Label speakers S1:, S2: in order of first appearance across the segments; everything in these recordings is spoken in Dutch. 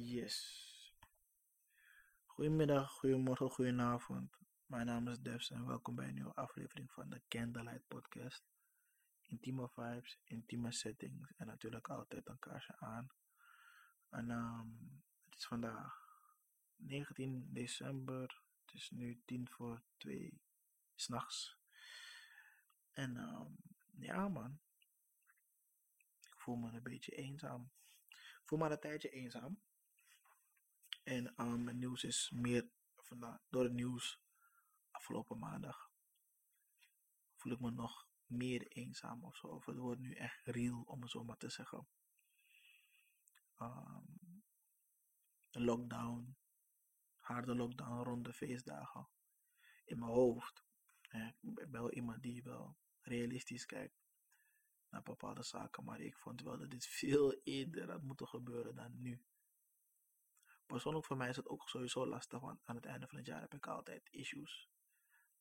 S1: Yes. Goedemiddag, goedemorgen, goedenavond. Mijn naam is Devs en welkom bij een nieuwe aflevering van de Candlelight Podcast. Intieme vibes, intieme settings en natuurlijk altijd een kaarsje aan. En ehm, het is vandaag 19 december. Het is nu 10 voor 2 s'nachts. En um, ja man, ik voel me een beetje eenzaam. Ik voel me een tijdje eenzaam. En um, het nieuws is meer vandaag, door het nieuws afgelopen maandag voel ik me nog meer eenzaam of zo. Of het wordt nu echt real, om het zo maar te zeggen. Um, de lockdown, harde lockdown rond de feestdagen. In mijn hoofd. ik ben wel iemand die wel realistisch kijkt naar bepaalde zaken. Maar ik vond wel dat dit veel eerder had moeten gebeuren dan nu. Persoonlijk voor mij is het ook sowieso lastig, want aan het einde van het jaar heb ik altijd issues.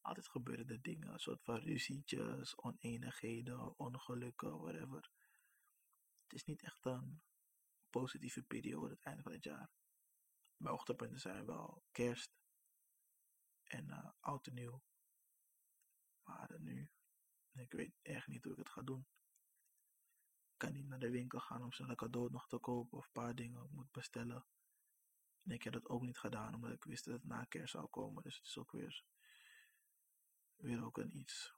S1: Altijd gebeuren er dingen, een soort van ruzietjes, oneenigheden, ongelukken, whatever. Het is niet echt een positieve periode het einde van het jaar. Mijn hoogtepunten zijn wel kerst en uh, oud en nieuw. Maar nu, ik weet echt niet hoe ik het ga doen. Ik kan niet naar de winkel gaan om zo'n cadeau nog te kopen of een paar dingen moet bestellen. En ik heb dat ook niet gedaan omdat ik wist dat het na kerst zou komen. Dus het is ook weer, weer ook een iets.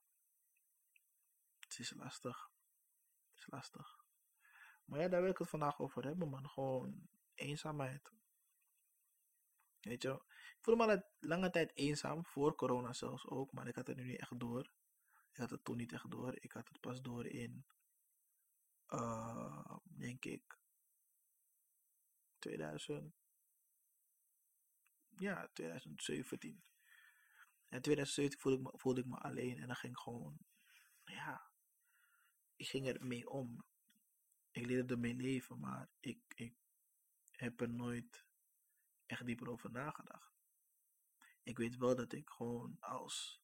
S1: Het is lastig. Het is lastig. Maar ja, daar wil ik het vandaag over hebben, man. Gewoon eenzaamheid. Weet je, ik voelde me al lange tijd eenzaam, voor corona zelfs ook, maar ik had het nu niet echt door. Ik had het toen niet echt door. Ik had het pas door in, uh, denk ik, 2000, ja, 2017. In 2017 voelde ik, me, voelde ik me alleen en dan ging ik gewoon, ja, ik ging er mee om. Ik leerde ermee leven, maar ik, ik heb er nooit echt dieper over nagedacht. Ik weet wel dat ik gewoon als,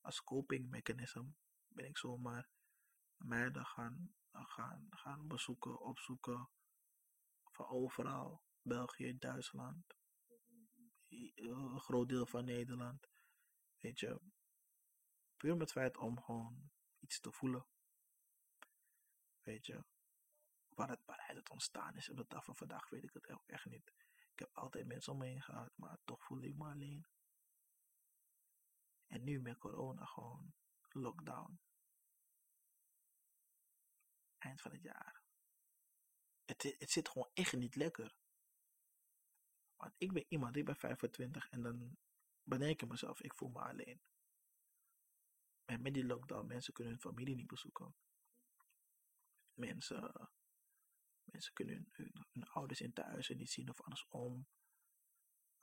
S1: als coping mechanism ben ik zomaar meiden gaan, gaan, gaan bezoeken, opzoeken van overal. België, Duitsland, een groot deel van Nederland. Weet je, puur met het feit om gewoon iets te voelen. Weet je, waar het, waaruit het ontstaan is op de dag van vandaag weet ik het ook echt niet. Ik heb altijd mensen om me heen gehad, maar toch voelde ik me alleen. En nu met corona gewoon lockdown. Eind van het jaar. Het, het zit gewoon echt niet lekker. Want ik ben iemand, ik ben 25 en dan bedenk ik mezelf, ik voel me alleen. En met die lockdown, mensen kunnen hun familie niet bezoeken. Mensen, mensen kunnen hun, hun, ouders in thuis niet zien of andersom.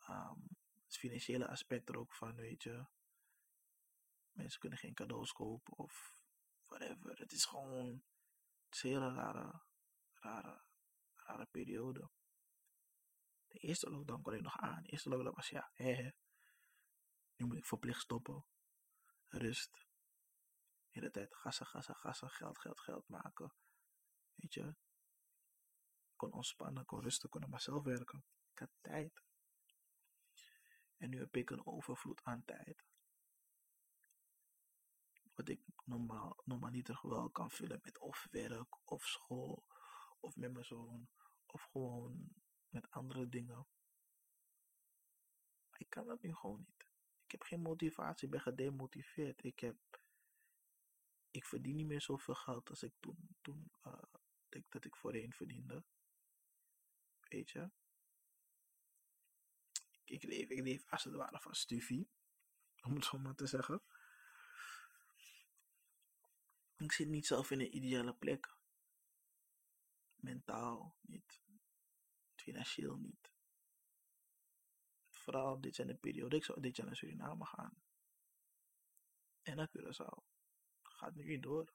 S1: Um, het financiële aspect er ook van, weet je. Mensen kunnen geen cadeaus kopen of whatever. Het is gewoon een hele rare, rare, rare periode. De eerste lockdown kon ik nog aan. De eerste lockdown was ja, hè, nu moet ik verplicht stoppen. Rust. De hele tijd gassen, gassen, gassen, geld, geld, geld maken. Weet je. Ik kon ontspannen, kon rusten, kon op mezelf werken. Ik had tijd. En nu heb ik een overvloed aan tijd. Wat ik normaal, normaliter wel kan vullen met of werk, of school, of met mijn zoon, of gewoon met andere dingen. Ik kan dat nu gewoon niet. Ik heb geen motivatie, ik ben gedemotiveerd. Ik heb. Ik verdien niet meer zoveel geld als ik toen, toen denk dat ik voorheen verdiende. Weet je? Ik, ik, leef, ik leef als het ware van stufie. Om het zo maar te zeggen. Ik zit niet zelf in een ideale plek. Mentaal niet financieel niet. Vooral dit zijn de periode, ik zou dit jaar naar Suriname gaan. En naar Curaçao. Gaat nu niet door.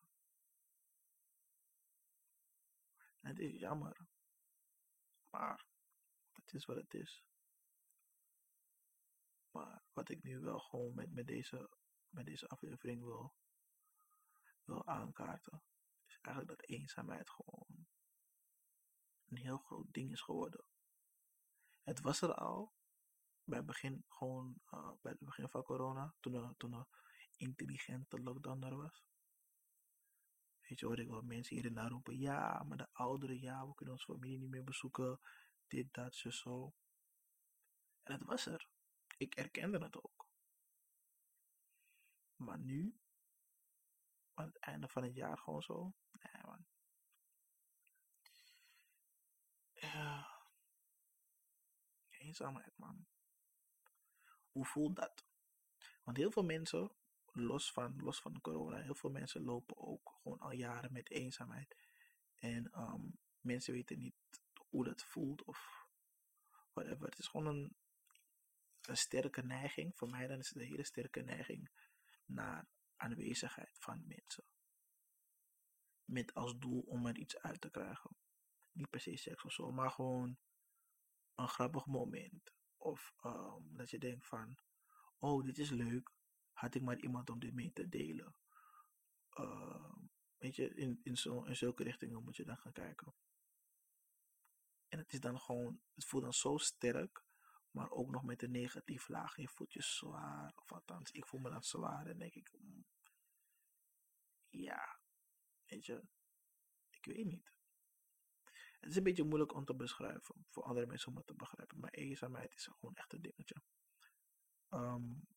S1: En het is jammer. Maar het is wat het is. Maar wat ik nu wel gewoon met, met, deze, met deze aflevering wil, wil aankaarten, is eigenlijk dat eenzaamheid gewoon een heel groot ding is geworden. Het was er al bij het begin, gewoon uh, bij het begin van corona, toen er, toen intelligente lockdown er was. Weet je, hoorde ik wel mensen hier en daar roepen, ja, maar de ouderen, ja, we kunnen onze familie niet meer bezoeken, dit, dat, zo, zo. En het was er. Ik erkende het ook. Maar nu, aan het einde van het jaar gewoon zo, nee man. Ja. Eenzaamheid man. Hoe voelt dat? Want heel veel mensen, los van, los van corona, heel veel mensen lopen ook gewoon al jaren met eenzaamheid. En um, mensen weten niet hoe dat voelt of whatever. Het is gewoon een, een sterke neiging. Voor mij dan is het een hele sterke neiging naar aanwezigheid van mensen. Met als doel om er iets uit te krijgen. Niet per se seks of zo, maar gewoon een grappig moment. Of um, dat je denkt van, oh dit is leuk, had ik maar iemand om dit mee te delen. Uh, weet je, in, in, zo, in zulke richtingen moet je dan gaan kijken. En het is dan gewoon, het voelt dan zo sterk, maar ook nog met een negatief laag. Je voelt je zwaar, of althans, ik voel me dan zwaar en denk ik, mm, ja, weet je, ik weet niet. Het is een beetje moeilijk om te beschrijven, voor andere mensen om het te begrijpen, maar eenzaamheid is gewoon echt een dingetje. Um,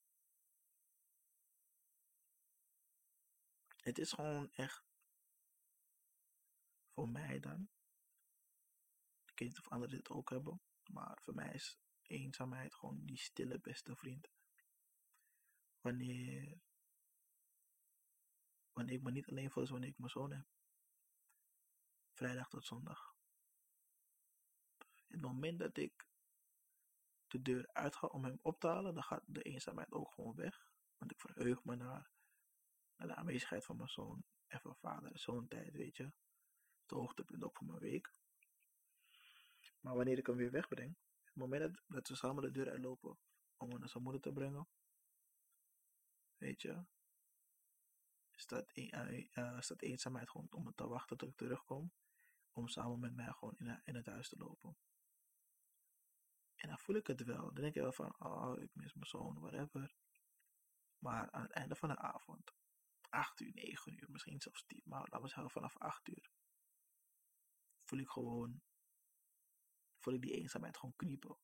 S1: het is gewoon echt voor mij dan. Ik weet niet of anderen dit ook hebben, maar voor mij is eenzaamheid gewoon die stille beste vriend. Wanneer, wanneer ik me niet alleen voel, is wanneer ik mijn zoon heb. Vrijdag tot zondag. Het moment dat ik de deur uitga om hem op te halen, dan gaat de eenzaamheid ook gewoon weg. Want ik verheug me naar, naar de aanwezigheid van mijn zoon en van vader zo'n tijd, weet je. Het hoogtepunt ook van mijn week. Maar wanneer ik hem weer wegbreng, het moment dat, we samen de deur uitlopen om hem naar zijn moeder te brengen, weet je, staat, uh, uh, staat eenzaamheid gewoon om te wachten tot ik terugkom, om samen met mij gewoon in, in het huis te lopen. En dan voel ik het wel. Dan denk ik wel van, oh, ik mis mijn zoon, whatever. Maar aan het einde van de avond, 8 uur, 9 uur, misschien zelfs 10, maar laten we zeggen vanaf 8 uur, voel ik gewoon, voel ik die eenzaamheid gewoon kniepen.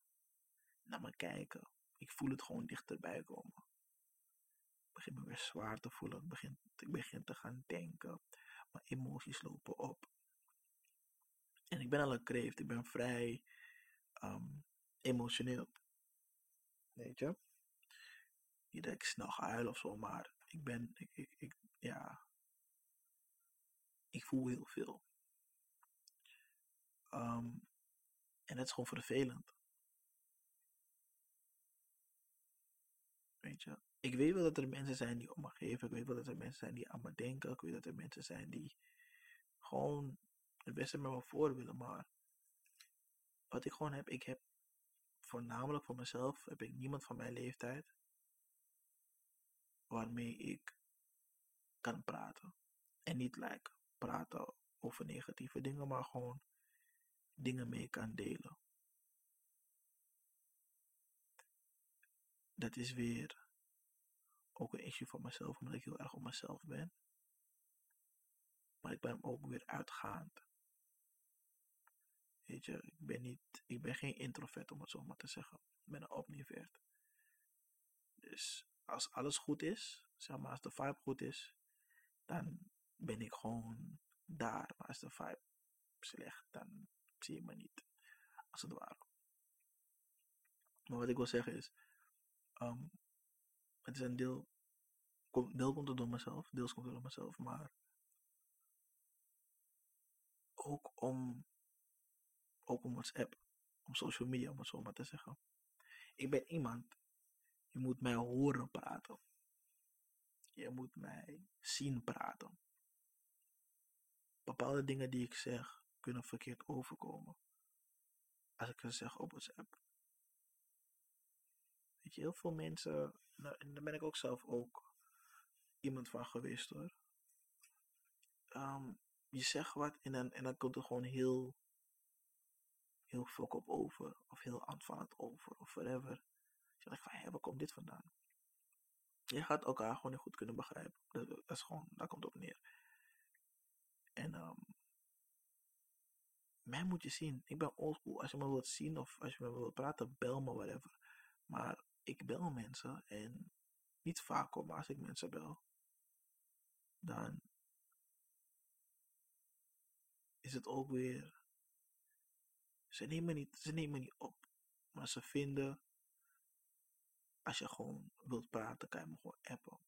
S1: Naar me kijken. Ik voel het gewoon dichterbij komen. Ik begin me weer zwaar te voelen. Ik begin, ik begin te gaan denken. Mijn emoties lopen op. En ik ben al een kreeft. Ik ben vrij um, emotioneel. Weet je? Niet dat ik snel ga of zo, maar ik ben, ik, ik, ik, ja. Ik voel heel veel. Um, en het is gewoon vervelend. Weet je? Ik weet wel dat er mensen zijn die om me geven. Ik weet wel dat er mensen zijn die aan me denken. Ik weet dat er mensen zijn die gewoon het beste met me voor willen. Maar wat ik gewoon heb, ik heb voornamelijk voor mezelf heb ik niemand van mijn leeftijd waarmee ik kan praten. En niet like praten over negatieve dingen, maar gewoon dingen mee kan delen. Dat is weer ook een issue van mezelf, omdat ik heel erg op mezelf ben. Maar ik ben ook weer uitgaand. Weet je, ik ben, niet, ik ben geen introvert om het zo maar te zeggen. Ik ben een omnivert. Dus als alles goed is, zeg maar als de vibe goed is, dan ben ik gewoon daar. Maar als de vibe slecht, dan zie je me niet. Als het ware. Maar wat ik wil zeggen is, um, het is een deel, deel komt het door mezelf, deels komt het door mezelf, maar ook om ook om WhatsApp, om social media, om het zo maar te zeggen. Ik ben iemand, je moet mij horen praten. Je moet mij zien praten. Bepaalde dingen die ik zeg kunnen verkeerd overkomen. Als ik ze zeg op WhatsApp. Weet je, heel veel mensen, nou, en daar ben ik ook zelf ook iemand van geweest hoor. Um, je zegt wat en dan, en dan komt het gewoon heel heel fuck op over, of heel aanvallend over, of whatever. Je dacht van, hé, waar komt dit vandaan? Je gaat elkaar gewoon niet goed kunnen begrijpen. Dat, is gewoon, daar komt het op neer. En um, mij moet je zien. Ik ben oldschool. Als je me wilt zien of als je me wilt praten, bel me, whatever. Maar ik bel mensen en niet vaak maar als ik mensen bel, dan is het ook weer. Ze nemen, niet, ze nemen niet op, maar ze vinden. Als je gewoon wilt praten, kan je me gewoon appen.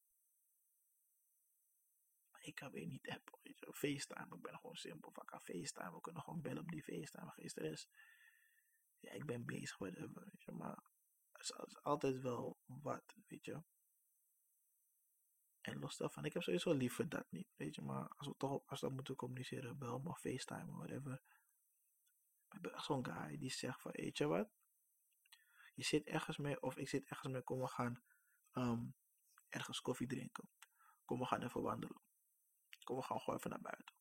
S1: Ik kan weer niet appen, weet je. FaceTime, ik ben gewoon simpel. Van kan FaceTime, we kunnen gewoon bellen op die FaceTime, geen stress. Ja, ik ben bezig, whatever, weet je. Maar het is altijd wel wat, weet je. En los daarvan, ik heb sowieso liever dat niet, weet je. Maar als we toch als we moeten communiceren, bel me FaceTime whatever. Ik echt zo'n guy die zegt van, weet je wat? Je zit ergens mee, of ik zit ergens mee, kom we gaan um, ergens koffie drinken. Kom we gaan even wandelen. Kom we gaan gewoon even naar buiten.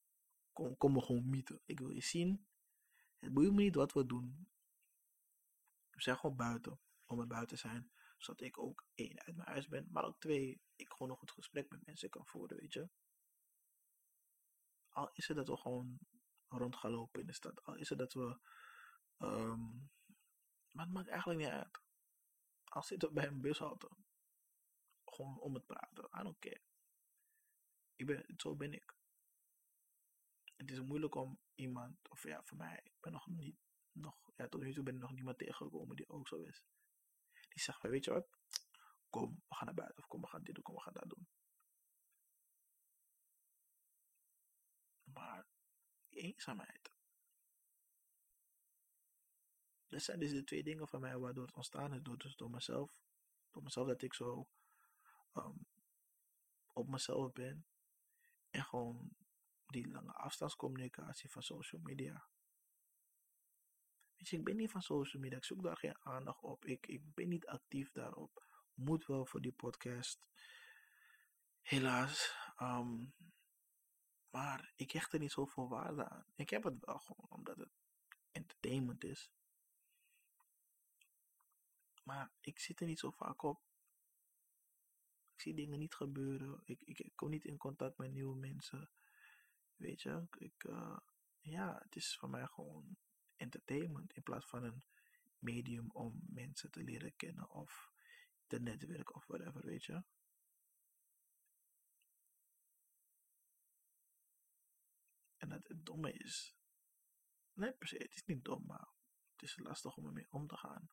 S1: Kom, kom we gewoon meeten. Ik wil je zien. Het boeit me niet wat we doen. We zijn gewoon buiten. Om er buiten te zijn zodat ik ook één uit mijn huis ben, maar ook twee, ik gewoon een goed gesprek met mensen kan voeren, weet je. Al is het dat we gewoon rond gaan lopen in de stad, al is het dat we, um, maar het maakt eigenlijk niet uit. Al zitten we bij een bushalte, gewoon om het praten, I don't care. Ik ben, zo ben ik. Het is moeilijk om iemand, of ja, voor mij, ik ben nog niet, nog, ja, tot nu toe ben ik nog niemand tegengekomen die ook zo is. Die zegt weet je wat? Kom, we gaan naar buiten. Of kom, we gaan dit doen, kom, we gaan dat doen. Maar eenzaamheid. Dat zijn dus de twee dingen van mij waardoor het ontstaan is. Door, dus door mezelf. Door mezelf dat ik zo um, op mezelf ben. En gewoon die lange afstandscommunicatie van social media. Ik ben niet van social media. Ik zoek daar geen aandacht op. Ik, ik ben niet actief daarop. Moet wel voor die podcast. Helaas. Um, maar ik hecht er niet zoveel waarde aan. Ik heb het wel gewoon omdat het entertainment is. Maar ik zit er niet zo vaak op. Ik zie dingen niet gebeuren. Ik, ik, kom niet in contact met nieuwe mensen. Weet je, ik, uh, ja, het is voor mij gewoon entertainment in plaats van een medium om mensen te leren kennen of te netwerken of whatever, weet je. Dat het domme is. Nee, per se, het is niet dom, maar het is lastig om ermee om te gaan.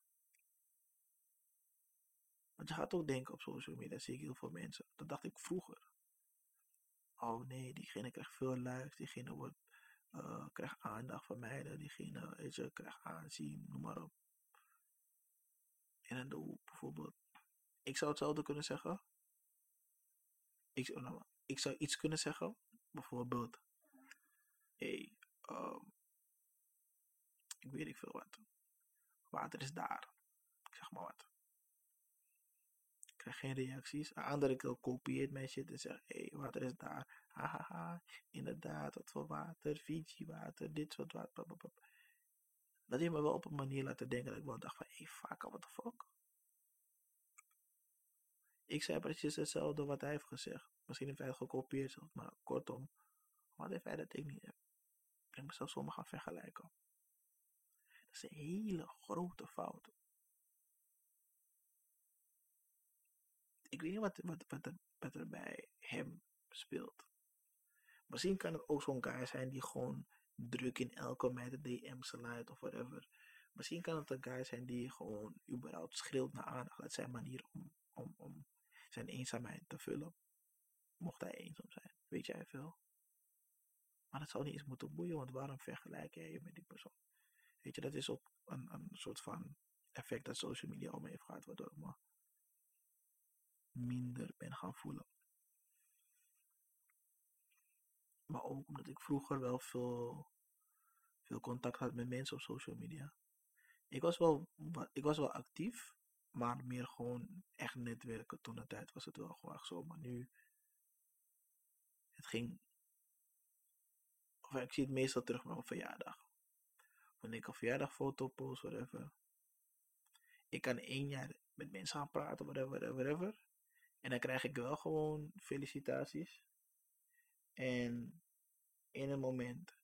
S1: Want je gaat ook denken op social media, zie ik heel veel mensen. Dat dacht ik vroeger. Oh nee, diegene krijgt veel likes, diegene wordt uh, krijg aandacht van mij, diegene weet je, krijgt aanzien, noem maar op. En dan doe bijvoorbeeld, ik zou hetzelfde kunnen zeggen. Ik, nou, ik zou iets kunnen zeggen, bijvoorbeeld, um, ik weet niet veel wat. Water is daar. Ik zeg maar wat krijg geen reacties. Een andere kopieert mijn shit en zegt, hé, hey, water is daar. Hahaha, inderdaad, wat voor water, Fiji water, dit soort water. Dat heeft me wel op een manier laten denken dat ik wel dacht van, hé, hey, fuck, what the fuck. Ik zei precies hetzelfde wat hij heeft gezegd. Misschien heeft hij het gekopieerd, maar kortom, wat heeft hij dat ik niet heb? Ik ben mezelf zomaar gaan vergelijken. Dat is een hele grote fout. ik weet niet wat, wat, wat, er, wat er bij hem speelt. Misschien kan het ook zo'n guy zijn die gewoon druk in elke meid de DM's leidt of whatever. Misschien kan het een guy zijn die gewoon überhaupt schreeuwt naar aandacht. Dat zijn manier om, om, om zijn eenzaamheid te vullen. Mocht hij eenzaam zijn, weet jij veel. Maar dat zou niet eens moeten boeien, want waarom vergelijk jij je met die persoon? Weet je, dat is ook een, een soort van effect dat social media om heeft gehad, waardoor ik minder ben gaan voelen. Maar ook omdat ik vroeger wel veel, veel contact had met mensen op social media. Ik was, wel, ik was wel actief, maar meer gewoon echt netwerken. Toen de tijd was het wel gewoon zo. Maar nu, het ging. Of ik zie het meestal terug naar mijn verjaardag. wanneer ik een verjaardagfoto post, whatever. Ik kan één jaar met mensen gaan praten, whatever, whatever. En dan krijg ik wel gewoon felicitaties. En in een moment,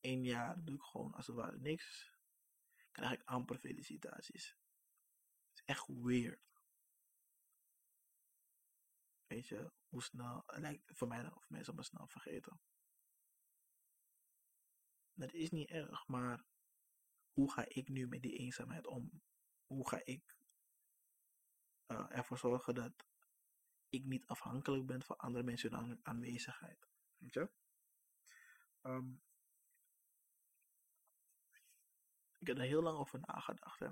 S1: één jaar, doe ik gewoon als het ware niks. Krijg ik amper felicitaties. Het is echt weird. Weet je, hoe snel, lijkt voor mij of mensen me snel vergeten. Dat is niet erg, maar hoe ga ik nu met die eenzaamheid om? Hoe ga ik uh, ervoor zorgen dat ik niet afhankelijk ben van andere mensen hun aanwezigheid? Weet je? Um, ik heb er heel lang over nagedacht. Hè.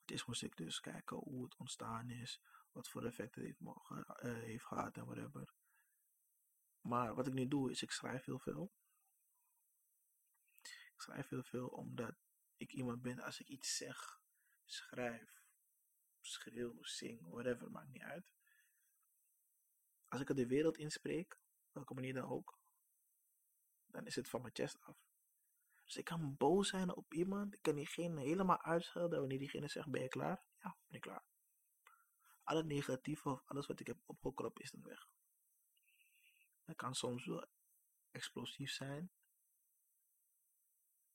S1: Het is moest ik dus kijken hoe het ontstaan is, wat voor effect het heeft, mogen, uh, heeft gehad en whatever. Maar wat ik nu doe is, ik schrijf heel veel. Ik schrijf heel veel omdat ik iemand ben, als ik iets zeg, schrijf, schreeuw, zing, whatever, maakt niet uit. Als ik het de wereld inspreek, welke manier dan ook, dan is het van mijn chest af. Dus ik kan boos zijn op iemand, ik kan diegene helemaal uitschelden wanneer diegene zegt, ben je klaar? Ja, ben ik klaar. Alle negatieve of alles wat ik heb opgekropt is dan weg. Dat kan soms wel explosief zijn.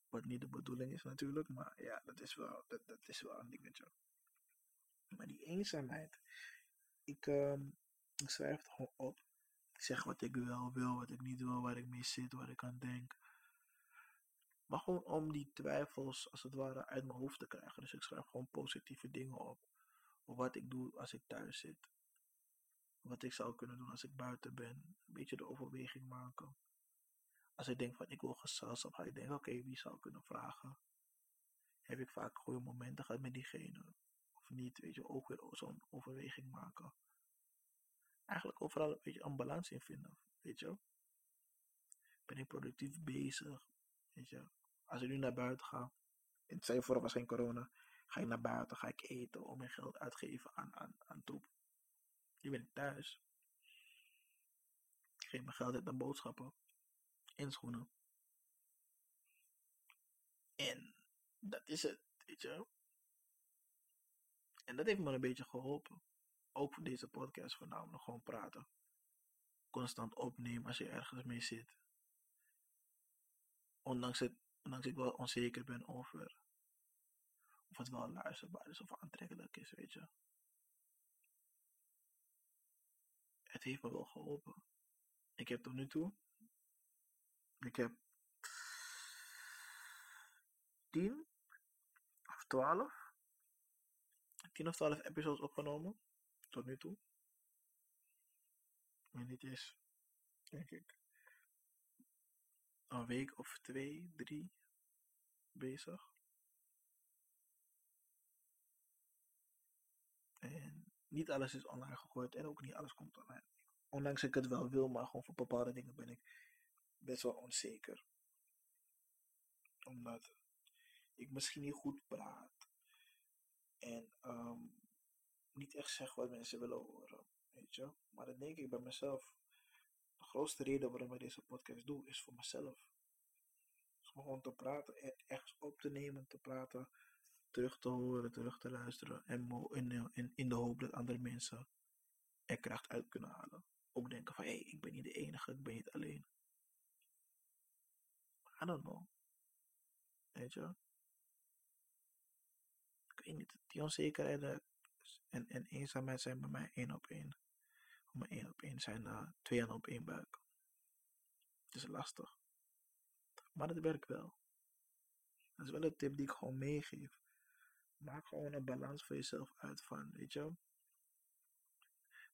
S1: Wat niet de bedoeling is natuurlijk, maar ja, dat is wel, dat, dat is wel een dingetje. Maar die eenzaamheid, ik, um, schrijf het gewoon op. Ik zeg wat ik wel wil, wat ik niet wil, waar ik mee zit, waar ik aan denk. Maar gewoon om die twijfels als het ware uit mijn hoofd te krijgen. Dus ik schrijf gewoon positieve dingen op. Wat ik doe als ik thuis zit. Wat ik zou kunnen doen als ik buiten ben. Een beetje de overweging maken. Als ik denk van ik wil gezelschap, ga ik denken oké, wie zou ik kunnen vragen. Heb ik vaak goede momenten gehad met diegene. Of niet, weet je, ook weer zo'n overweging maken. Eigenlijk overal een beetje een balans in vinden, weet je. Ben ik productief bezig, weet je. Als ik nu naar buiten ga, in zijn voor was geen corona, ga ik naar buiten, ga ik eten om mijn geld uitgeven aan, aan, aan troep. Nu ben ik thuis. Ik geef mijn geld uit aan boodschappen en schoenen. En dat is het, weet je. En dat heeft me een beetje geholpen. Ook voor deze podcast voornamelijk gewoon praten. Constant opnemen als je ergens mee zit. Ondanks, het, ondanks ik wel onzeker ben over of het wel luisterbaar is of aantrekkelijk is, weet je. Het heeft me wel geholpen. Ik heb tot nu toe, ik heb 10 of 12, 10 of 12 episodes opgenomen tot nu toe. En dit is, denk ik, een week of twee, drie bezig. En niet alles is online gegooid en ook niet alles komt online. Ondanks ik het wel wil, maar gewoon voor bepaalde dingen ben ik best wel onzeker. Omdat ik misschien niet goed praat. En um, niet echt zeg wat mensen willen horen. Weet je? Maar dan denk ik bij mezelf. De grootste reden waarom ik deze podcast doe, is voor mezelf. Dus gewoon te praten, ergens op te nemen, te praten terug te horen, terug te luisteren. En in, in, in de hoop dat andere mensen er kracht uit kunnen halen. Ook denken van, hé, hey, ik ben niet de enige, ik ben niet alleen. I don't know. Weet je? Ik weet niet, die onzekerheden en, en eenzaamheid zijn bij mij één op één. Maar één op één zijn uh, twee op één buik. Het is lastig. Maar het werkt wel. Dat is wel een tip die ik gewoon meegeef maak gewoon een balans voor jezelf uit van, weet je.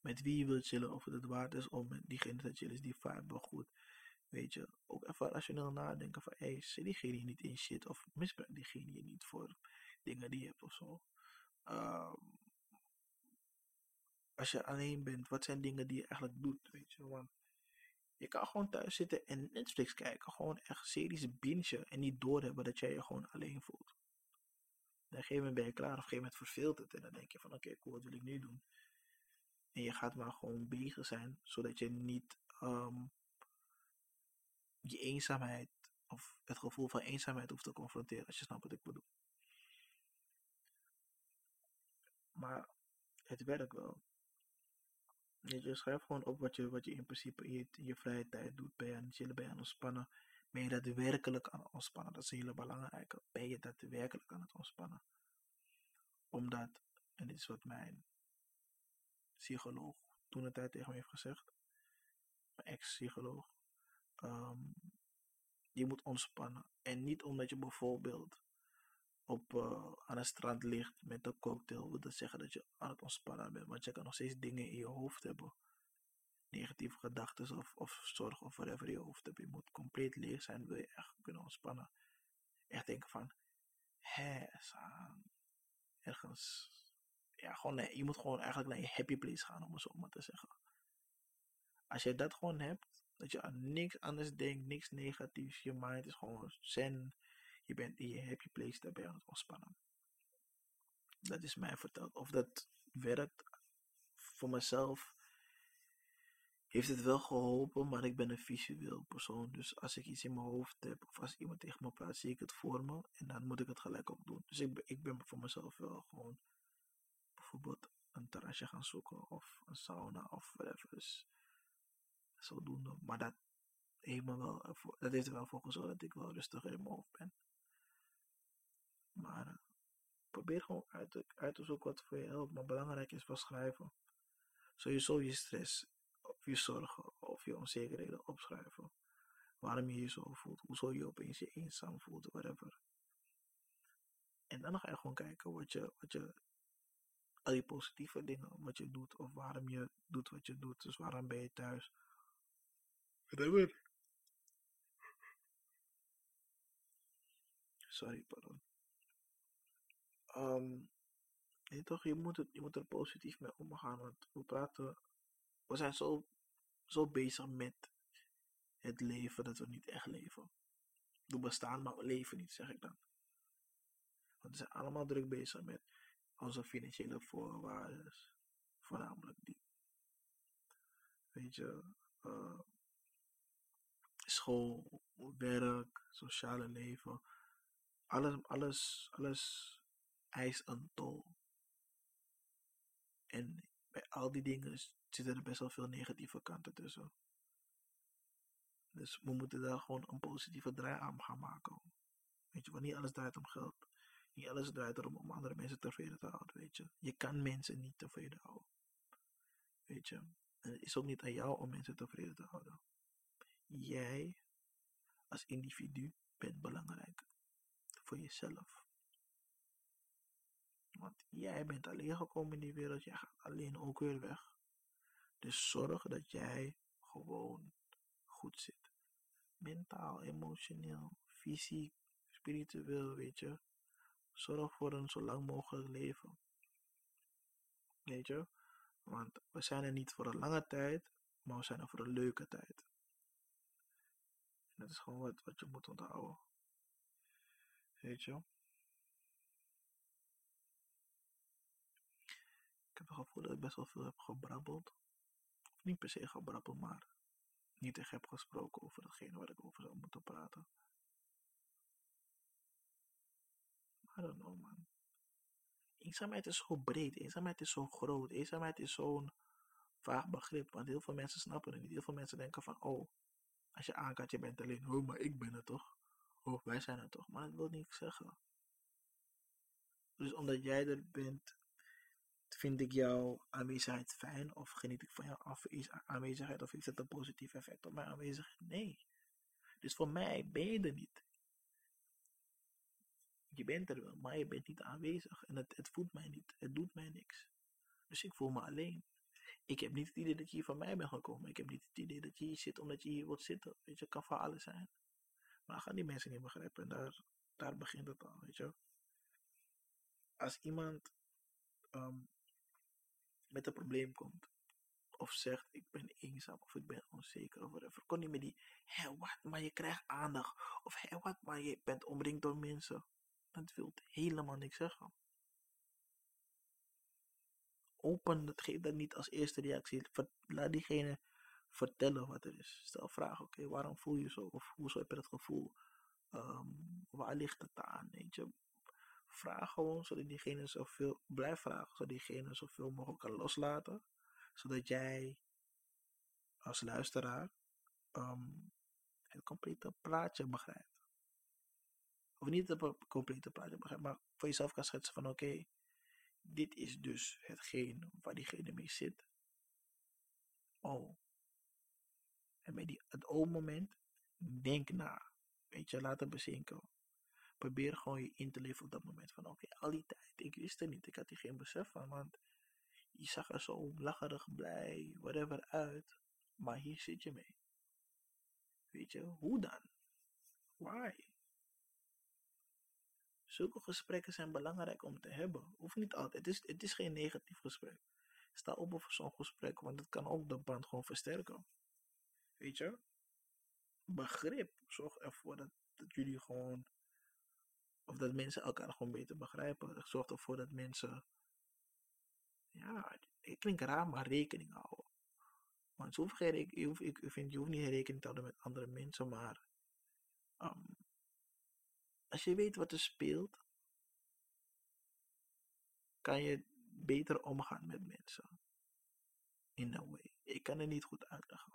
S1: Met wie je wilt chillen, of het waard is om met diegene te chillen, is die vibe wel goed. Weet je, ook even rationeel nadenken van, hé, hey, zit diegene niet in shit, of misbruik diegene je niet voor dingen die je hebt of zo. Um, als je alleen bent, wat zijn dingen die je eigenlijk doet, weet je. Want je kan gewoon thuis zitten en Netflix kijken, gewoon echt series bingen en niet doorhebben dat jij je gewoon alleen voelt. op een gegeven moment ben je klaar, op een gegeven moment verveelt het. En dan denk je van oké, cool, wat wil ik nu doen? En je gaat maar gewoon bezig zijn, zodat je niet um, je eenzaamheid of het gevoel van eenzaamheid hoeft te confronteren, als je snapt wat ik bedoel. Maar het werkt wel. Je, schrijft gewoon op wat je, wat je in principe in je, je vrije tijd doet. Ben je aan het chillen, ben je ontspannen? Ben je daadwerkelijk aan het ontspannen? Dat is een hele belangrijke. Ben je daadwerkelijk aan het ontspannen? Omdat, en dit is wat mijn psycholoog toen een tijd tegen me heeft gezegd, mijn ex-psycholoog, ehm, je moet ontspannen. En niet omdat je bijvoorbeeld op, uh, aan het strand ligt met een cocktail, wil dat zeggen dat je aan het ontspannen bent. Want je kan nog steeds dingen in je hoofd hebben. Negatieve gedachten of, of zorg of whatever in je hoofd hebt. Je moet compleet leeg zijn, wil je echt kunnen ontspannen. Echt denken van, hé, ergens. Ja, gewoon, nee, je moet gewoon eigenlijk naar je happy place gaan, om het zo maar te zeggen. Als je dat gewoon hebt, dat je aan niks anders denkt, niks negatiefs, je mind is gewoon zen, je bent je happy place, daar ben je aan het ontspannen. Dat is mij verteld. Of dat werkt voor mezelf, heeft het wel geholpen, maar ik ben een visueel persoon. Dus als ik iets in mijn hoofd heb, of als iemand tegen me praat, zie ik het voor me en dan moet ik het gelijk ook doen. Dus ik, ik ben voor mezelf wel gewoon bijvoorbeeld een terrasje gaan zoeken, of een sauna, of whatever. Dus zodoende. Maar dat heeft, wel, dat heeft er wel voor gezorgd dat ik wel rustiger in mijn hoofd ben. Maar uh, probeer gewoon uit te, uit te zoeken wat voor je helpt. Maar belangrijk is wel schrijven. Sowieso je stress, of je zorgen, of je onzekerheden opschrijven. Waarom je je zo voelt, hoezo je opeens je eenzaam voelt, whatever. En dan ga je gewoon kijken wat je, wat je, al die positieve dingen, wat je doet, of waarom je doet wat je doet. Dus waarom ben je thuis? Whatever. Sorry, pardon. Um, toch, je, moet het, je moet er positief mee omgaan. Want we praten. We zijn zo, zo bezig met het leven dat we niet echt leven. We bestaan, maar we leven niet, zeg ik dan. Want we zijn allemaal druk bezig met onze financiële voorwaarden. Voornamelijk die. Weet je, uh, school, werk, sociale leven. Alles, alles, alles eist een tol. En bij al die dingen zitten er best wel veel negatieve kanten tussen. Dus we moeten daar gewoon een positieve draai aan gaan maken. Weet je, want niet alles draait om geld. Niet alles draait erom om andere mensen tevreden te houden, weet je. Je kan mensen niet tevreden houden. Weet je. En het is ook niet aan jou om mensen tevreden te houden. Jij, als individu, bent belangrijk. Voor jezelf. Want jij bent alleen gekomen in die wereld, jij gaat alleen ook weer weg. Dus zorg dat jij gewoon goed zit. Mentaal, emotioneel, fysiek, spiritueel, weet je. Zorg voor een zo lang mogelijk leven. Weet je? Want we zijn er niet voor een lange tijd, maar we zijn er voor een leuke tijd. Dat is gewoon wat, wat je moet onthouden. Weet je? heb het gevoel dat ik best wel veel heb gebrabbeld. Of niet per se gebrabbeld, maar niet echt heb gesproken over datgene waar ik over zou moeten praten. I don't know, man. Eenzaamheid is zo breed, eenzaamheid is zo groot, eenzaamheid is zo'n vaag begrip. Want heel veel mensen snappen het niet. Heel veel mensen denken van, oh, als je aankaart, je bent alleen. Oh, maar ik ben het toch? Oh, wij zijn het toch? Maar dat wil niet zeggen. Dus omdat jij er bent, Vind ik jouw aanwezigheid fijn of geniet ik van jouw aanwezigheid of heeft het een positief effect op mijn aanwezigheid? Nee. Dus voor mij ben je er niet. Je bent er wel, maar je bent niet aanwezig. En het, het voelt mij niet. Het doet mij niks. Dus ik voel me alleen. Ik heb niet het idee dat je hier van mij bent gekomen. Ik heb niet het idee dat je hier zit omdat je hier wilt zitten. Weet je, kan voor alles zijn. Maar gaan die mensen niet begrijpen. En daar, daar begint het al, weet je. Als iemand um, met een probleem komt. Of zegt, ik ben eenzaam of ik ben onzeker of whatever. Kon niet meer die, hé wat, maar je krijgt aandacht. Of hé wat, maar je bent omringd door mensen. Dat wil helemaal niks zeggen. Open, dat geeft dat niet als eerste reactie. Laat diegene vertellen wat er is. Stel vragen, oké, waarom voel je zo? Of hoezo heb je dat gevoel? Ehm, waar ligt het aan? Weet je? Vraag gewoon, zodat diegene zoveel, blijf vragen, zodat diegene zoveel mogelijk kan loslaten. Zodat jij als luisteraar ehm, het complete plaatje begrijpt. Of niet het complete plaatje begrijpt, maar voor jezelf kan schetsen van oké, dit is dus hetgeen waar diegene mee zit. Oh. En bij die, het o-moment, denk na. Weet je, laat het bezinken. Probeer gewoon je in te leven op dat moment. Van oké, al die tijd, ik wist het niet. Ik had hier geen besef van. Want je zag er zo lacherig, blij, whatever uit. Maar hier zit je mee. Weet je, hoe dan? Why? Zulke gesprekken zijn belangrijk om te hebben. Hoeft niet altijd. Het is, het is geen negatief gesprek. Sta open voor zo'n gesprek, want het kan ook de band gewoon versterken. Weet je? Begrip. Zorg ervoor dat, dat jullie gewoon. Of dat mensen elkaar gewoon beter begrijpen. Zorg ervoor dat mensen. Ja, het klinkt raar, maar rekening houden. Want je, geen, je, hoeft, ik vind, je hoeft niet rekening te houden met andere mensen, maar. Um, als je weet wat er speelt, kan je beter omgaan met mensen. In a way. Ik kan het niet goed uitleggen.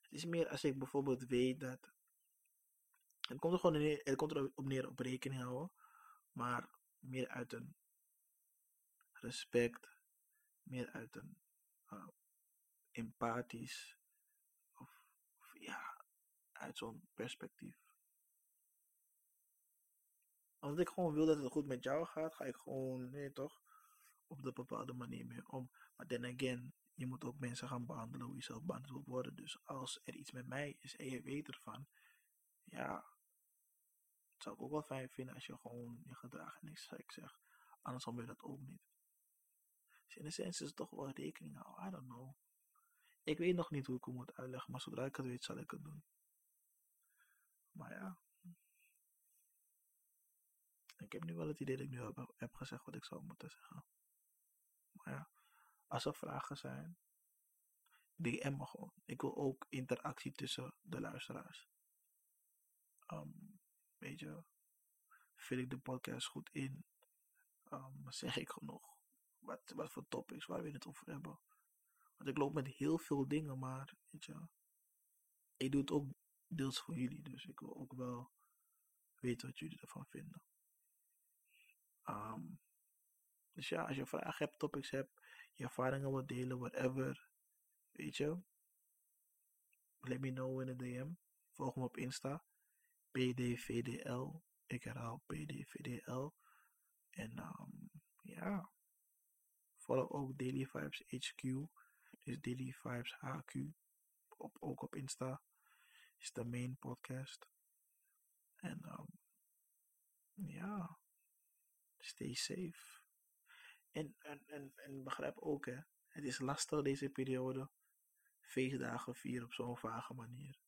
S1: Het is meer als ik bijvoorbeeld weet dat. Het komt er gewoon neer, het komt erop neer op rekening houden. Maar meer uit een respect. Meer uit een uh, empathisch. Of ja, uit zo'n perspectief omdat ik gewoon wil dat het goed met jou gaat, ga ik gewoon, nee toch, op de bepaalde manier mee om. Maar then again, je moet ook mensen gaan behandelen hoe je zelf behandeld wilt worden. Dus als er iets met mij is en je weet ervan, ja, het zou ik ook wel fijn vinden als je gewoon je gedraagt en niks ik zeg. Anders wil je dat ook niet. Dus in sens is het toch wel rekening houden, I don't know. Ik weet nog niet hoe ik het moet uitleggen, maar zodra ik het weet, zal ik het doen. Maar ja. Ik heb nu wel het idee dat ik nu heb, gezegd wat ik zou moeten zeggen. Maar ja, als er vragen zijn, DM me gewoon. Ik wil ook interactie tussen de luisteraars. Um, weet je, vul ik de podcast goed in? Um, zeg ik genoeg? Wat, wat voor topics waar we het over hebben? Want ik loop met heel veel dingen, maar weet je, ik doe het ook deels voor jullie. Dus ik wil ook wel weten wat jullie ervan vinden. Um, dus ja, als je vragen hebt, topics hebt, je ervaringen wilt delen, whatever, weet je. Let me know in de DM. Volg me op Insta. PDVDL. Ik herhaal PDVDL. En um, ja. Volg ook Daily Vibes HQ. Dus Daily Vibes HQ. Op, ook op Insta. Is de main podcast. En um, ja. Stay safe. En, en, en, en begrijp ook, hè, het is lastig deze periode. Feestdagen vieren op zo'n vage manier.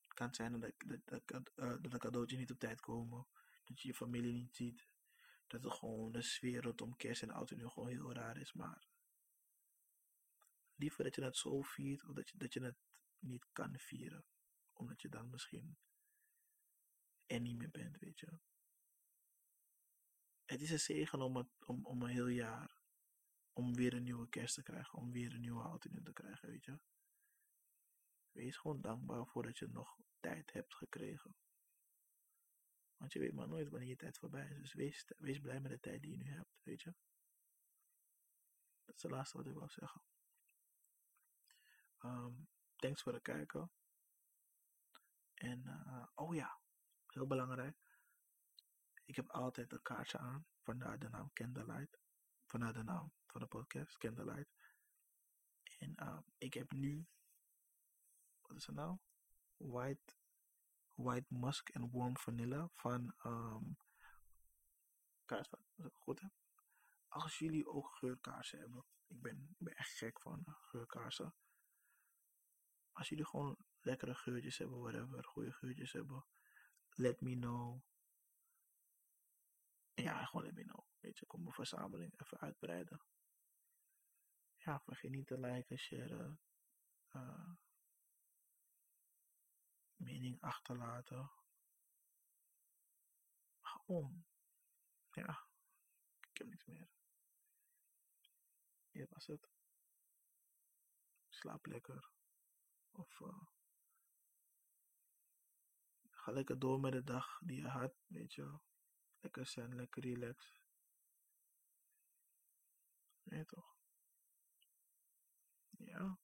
S1: Het kan zijn dat, dat, dat, uh, dat een cadeautje niet op tijd komen. Dat je je familie niet ziet. Dat het gewoon de sfeer rondom kerst en auto nu gewoon heel raar is. Maar liever dat je het zo viert, of dat je, dat je het niet kan vieren. Omdat je dan misschien er niet meer bent, weet je het is een zegen om, het, om, om een heel jaar. Om weer een nieuwe kerst te krijgen. Om weer een nieuwe auto te krijgen, weet je. Wees gewoon dankbaar voor dat je nog tijd hebt gekregen. Want je weet maar nooit wanneer je tijd voorbij is. Dus wees, wees blij met de tijd die je nu hebt, weet je. Dat is de laatste wat ik wil zeggen. Um, thanks voor het kijken. En, uh, oh ja, heel belangrijk. Ik heb altijd een kaartje aan, vandaar de naam Candlelight. Vandaar de naam van de podcast, Candlelight. En uh, ik heb nu, wat is het nou? White, white Musk en Warm Vanilla van um, kaars van, goed heb. Als jullie ook geurkaarsen hebben, ik ben, ik ben echt gek van geurkaarsen. Als jullie gewoon lekkere geurtjes hebben, whatever, goede geurtjes hebben, let me know ja, gewoon know. Weet je, kom mijn verzameling even uitbreiden. Ja, vergeet niet te liken, sharen. Uh, mening achterlaten. Gewoon, ja, ik heb niks meer. Dit was het. Slaap lekker. Of uh, ga lekker door met de dag die je had, weet je. Lekker zijn, lekker relax. Nee toch? Ja.